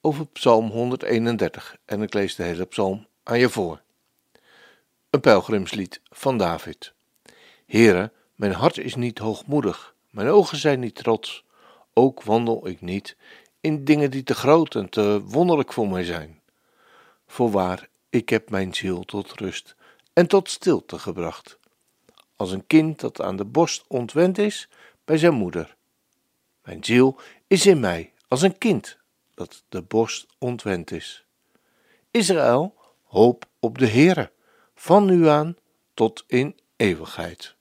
over Psalm 131 en ik lees de hele psalm aan je voor. Een pelgrimslied van David. Here, mijn hart is niet hoogmoedig, mijn ogen zijn niet trots, ook wandel ik niet in dingen die te groot en te wonderlijk voor mij zijn. Voorwaar, ik heb mijn ziel tot rust en tot stilte gebracht, als een kind dat aan de borst ontwend is bij zijn moeder. Mijn ziel is in mij als een kind dat de borst ontwend is. Israël, hoop op de Heere, van nu aan tot in eeuwigheid.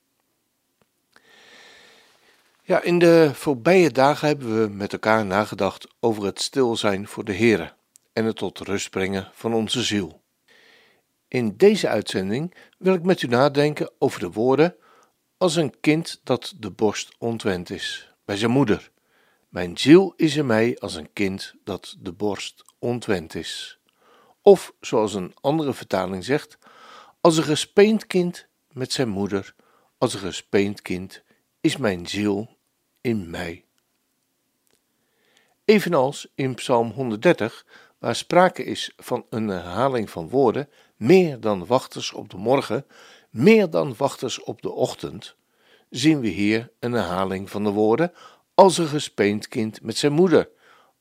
Ja, in de voorbije dagen hebben we met elkaar nagedacht over het stil zijn voor de Heere en het tot rust brengen van onze ziel. In deze uitzending wil ik met u nadenken over de woorden als een kind dat de borst ontwend is bij zijn moeder. Mijn ziel is in mij als een kind dat de borst ontwend is. Of, zoals een andere vertaling zegt, als een gespeend kind met zijn moeder, als een gespeend kind is mijn ziel in mij. Evenals in Psalm 130, waar sprake is van een herhaling van woorden, meer dan wachters op de morgen, meer dan wachters op de ochtend, zien we hier een herhaling van de woorden als een gespeend kind met zijn moeder.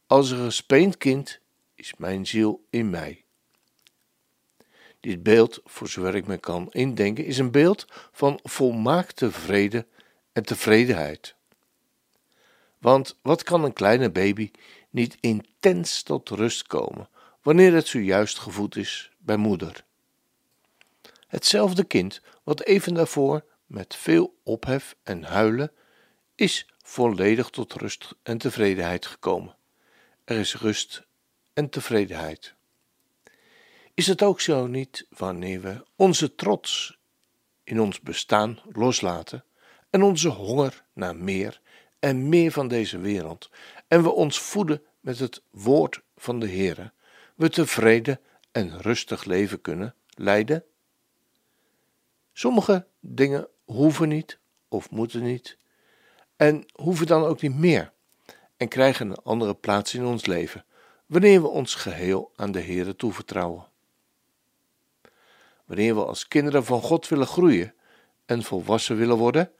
Als een gespeend kind is mijn ziel in mij. Dit beeld, voor zover ik me kan indenken, is een beeld van volmaakte vrede en tevredenheid. Want wat kan een kleine baby niet intens tot rust komen wanneer het zojuist gevoed is bij moeder? Hetzelfde kind wat even daarvoor met veel ophef en huilen is volledig tot rust en tevredenheid gekomen. Er is rust en tevredenheid. Is het ook zo niet wanneer we onze trots in ons bestaan loslaten en onze honger naar meer en meer van deze wereld en we ons voeden met het woord van de Heere, we tevreden en rustig leven kunnen leiden? Sommige dingen hoeven niet of moeten niet en hoeven dan ook niet meer en krijgen een andere plaats in ons leven wanneer we ons geheel aan de Heere toevertrouwen. Wanneer we als kinderen van God willen groeien en volwassen willen worden,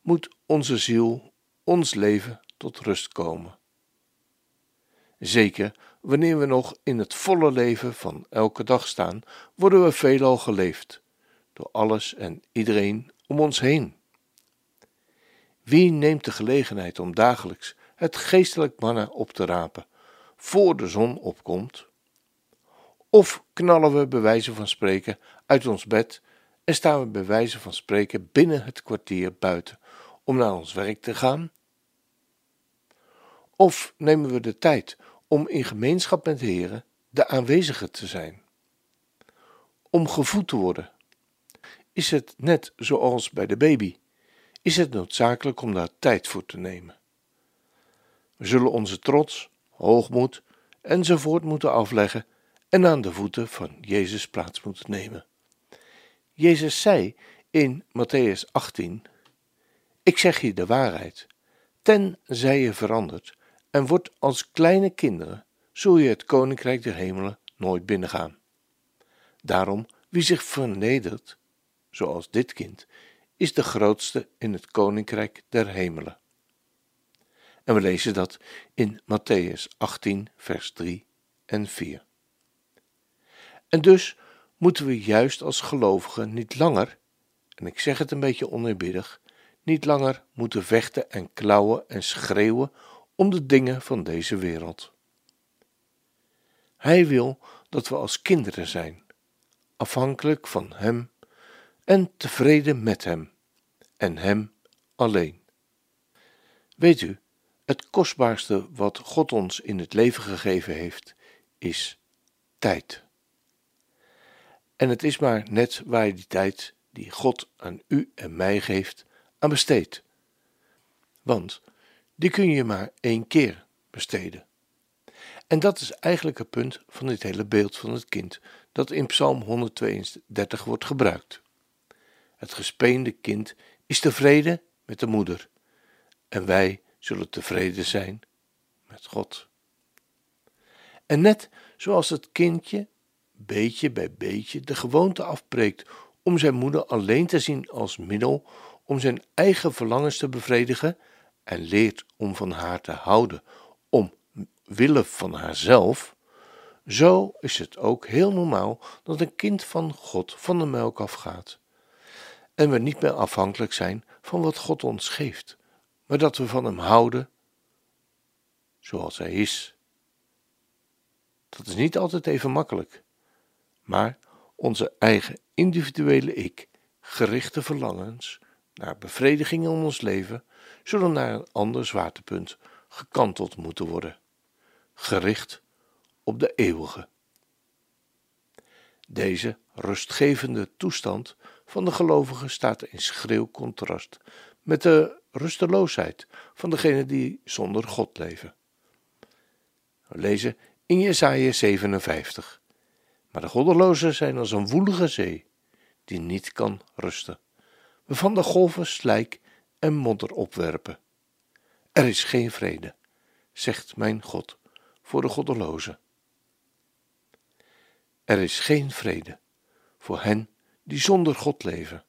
moet onze ziel, ons leven tot rust komen. Zeker wanneer we nog in het volle leven van elke dag staan, worden we veelal geleefd door alles en iedereen om ons heen. Wie neemt de gelegenheid om dagelijks het geestelijk manna op te rapen, voor de zon opkomt? Of knallen we bij wijze van spreken uit ons bed en staan we bij wijze van spreken binnen het kwartier buiten om naar ons werk te gaan? Of nemen we de tijd om in gemeenschap met de Heer de aanwezige te zijn? Om gevoed te worden? Is het net zoals bij de baby? Is het noodzakelijk om daar tijd voor te nemen. We zullen onze trots, hoogmoed enzovoort moeten afleggen en aan de voeten van Jezus plaats moeten nemen. Jezus zei in Matthäus 18: Ik zeg je de waarheid, tenzij je verandert en wordt als kleine kinderen, zul je het koninkrijk der hemelen nooit binnengaan. Daarom, wie zich vernedert, zoals dit kind, is de grootste in het koninkrijk der hemelen. En we lezen dat in Matthäus 18, vers 3 en 4. En dus moeten we juist als gelovigen niet langer, en ik zeg het een beetje oneerbiedig, niet langer moeten vechten en klauwen en schreeuwen om de dingen van deze wereld. Hij wil dat we als kinderen zijn, afhankelijk van Hem en tevreden met Hem en Hem alleen. Weet u, het kostbaarste wat God ons in het leven gegeven heeft, is tijd. En het is maar net waar je die tijd die God aan u en mij geeft, aan besteedt. Want die kun je maar één keer besteden. En dat is eigenlijk het punt van dit hele beeld van het kind dat in Psalm 132 wordt gebruikt. Het gespeende kind is tevreden met de moeder en wij zullen tevreden zijn met God. En net zoals het kindje beetje bij beetje de gewoonte afbreekt om zijn moeder alleen te zien als middel om zijn eigen verlangens te bevredigen en leert om van haar te houden om willen van haarzelf, zo is het ook heel normaal dat een kind van God van de melk afgaat. En we niet meer afhankelijk zijn van wat God ons geeft, maar dat we van Hem houden zoals Hij is. Dat is niet altijd even makkelijk, maar onze eigen individuele ik, gerichte verlangens naar bevrediging in ons leven, zullen naar een ander zwaartepunt gekanteld moeten worden, gericht op de eeuwige. Deze rustgevende toestand van de gelovigen staat in schreeuw contrast met de rusteloosheid van degenen die zonder God leven. We lezen in Jesaja 57. Maar de goddelozen zijn als een woelige zee, die niet kan rusten, waarvan de golven slijk en modder opwerpen. Er is geen vrede, zegt mijn God, voor de goddelozen. Er is geen vrede voor hen die zonder God leven,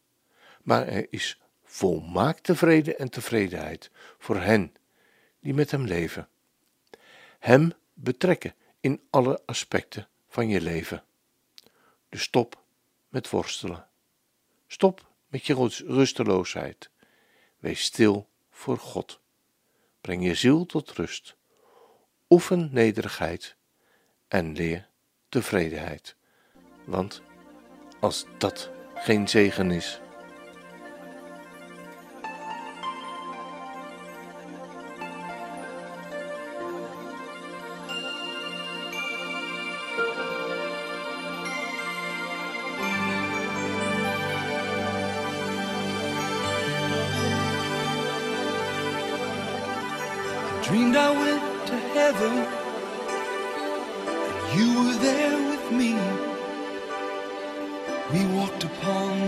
maar er is volmaakte vrede en tevredenheid voor hen die met Hem leven. Hem betrekken in alle aspecten van je leven. Dus stop met worstelen. Stop met je rusteloosheid. Wees stil voor God. Breng je ziel tot rust. Oefen nederigheid en leer tevredenheid. Want als dat geen zegen is, Dreamed I went to heaven, and you were there with me.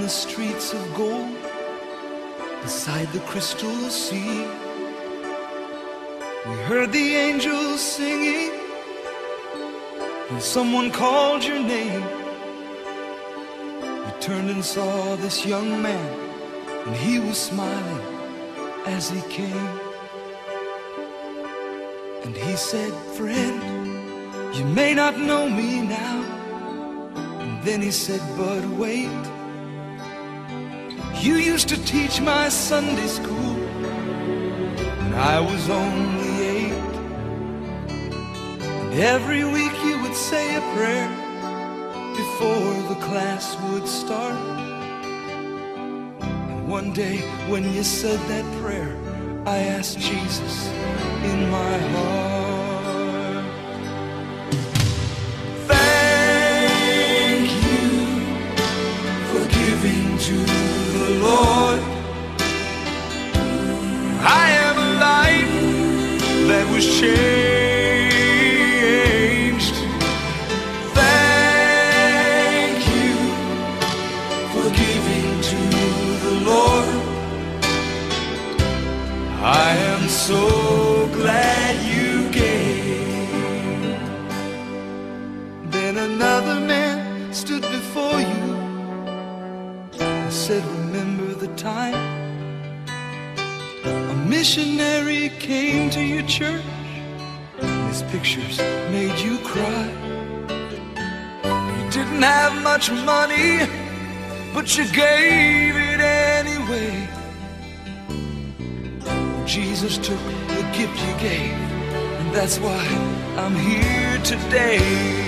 The streets of gold, beside the crystal sea. We heard the angels singing, and someone called your name. We turned and saw this young man, and he was smiling as he came. And he said, Friend, you may not know me now. And then he said, But wait. You used to teach my Sunday school when I was only eight. And every week you would say a prayer before the class would start. And one day when you said that prayer, I asked Jesus in my heart. Came to your church. His pictures made you cry. You didn't have much money, but you gave it anyway. Jesus took the gift you gave, and that's why I'm here today.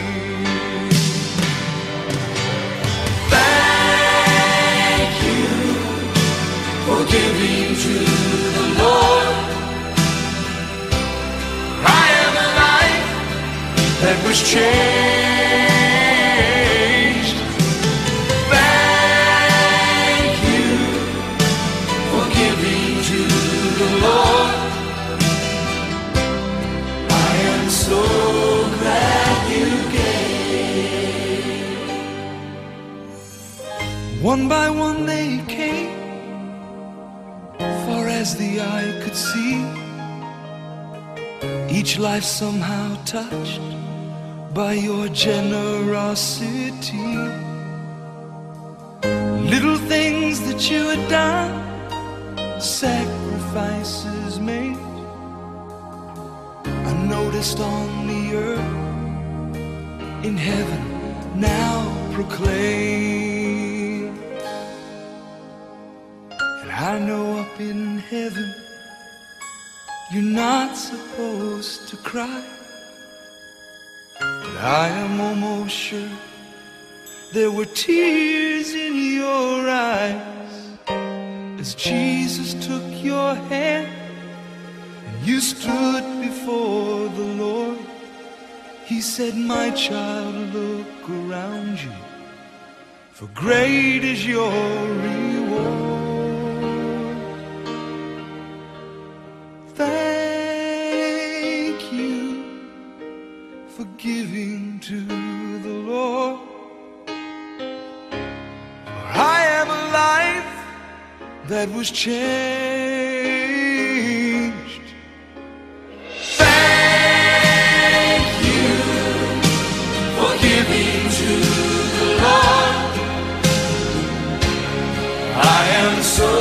was changed. Thank you for giving to the Lord. I am so glad you came. One by one they came, far as the eye could see. Each life somehow touched by your generosity. Little things that you had done, sacrifices made. I noticed on the earth, in heaven, now proclaim. And I know up in heaven, you're not supposed to cry. I am almost sure there were tears in your eyes as Jesus took your hand and you stood before the Lord. He said, My child, look around you, for great is your reward. That was changed. Thank you for giving to the Lord. I am so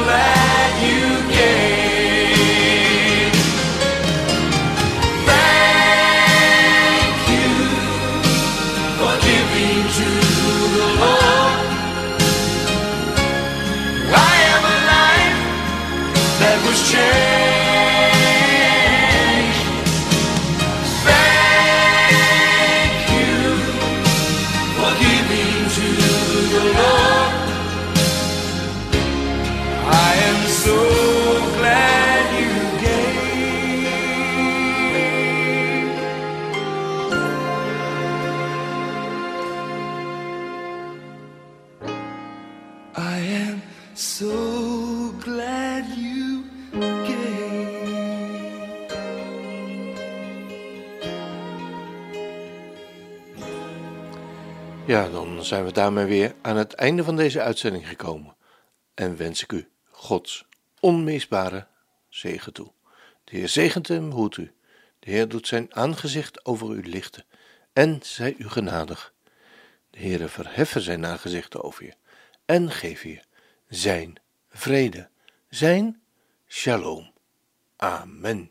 glad you came. Thank you for giving to the Lord. Ja, dan zijn we daarmee weer aan het einde van deze uitzending gekomen. En wens ik u Gods onmisbare zegen toe. De Heer zegent hem, hoedt u. De Heer doet zijn aangezicht over u lichten en zij u genadig. De Heere verheffen zijn aangezicht over je en geef je zijn vrede, zijn shalom. Amen.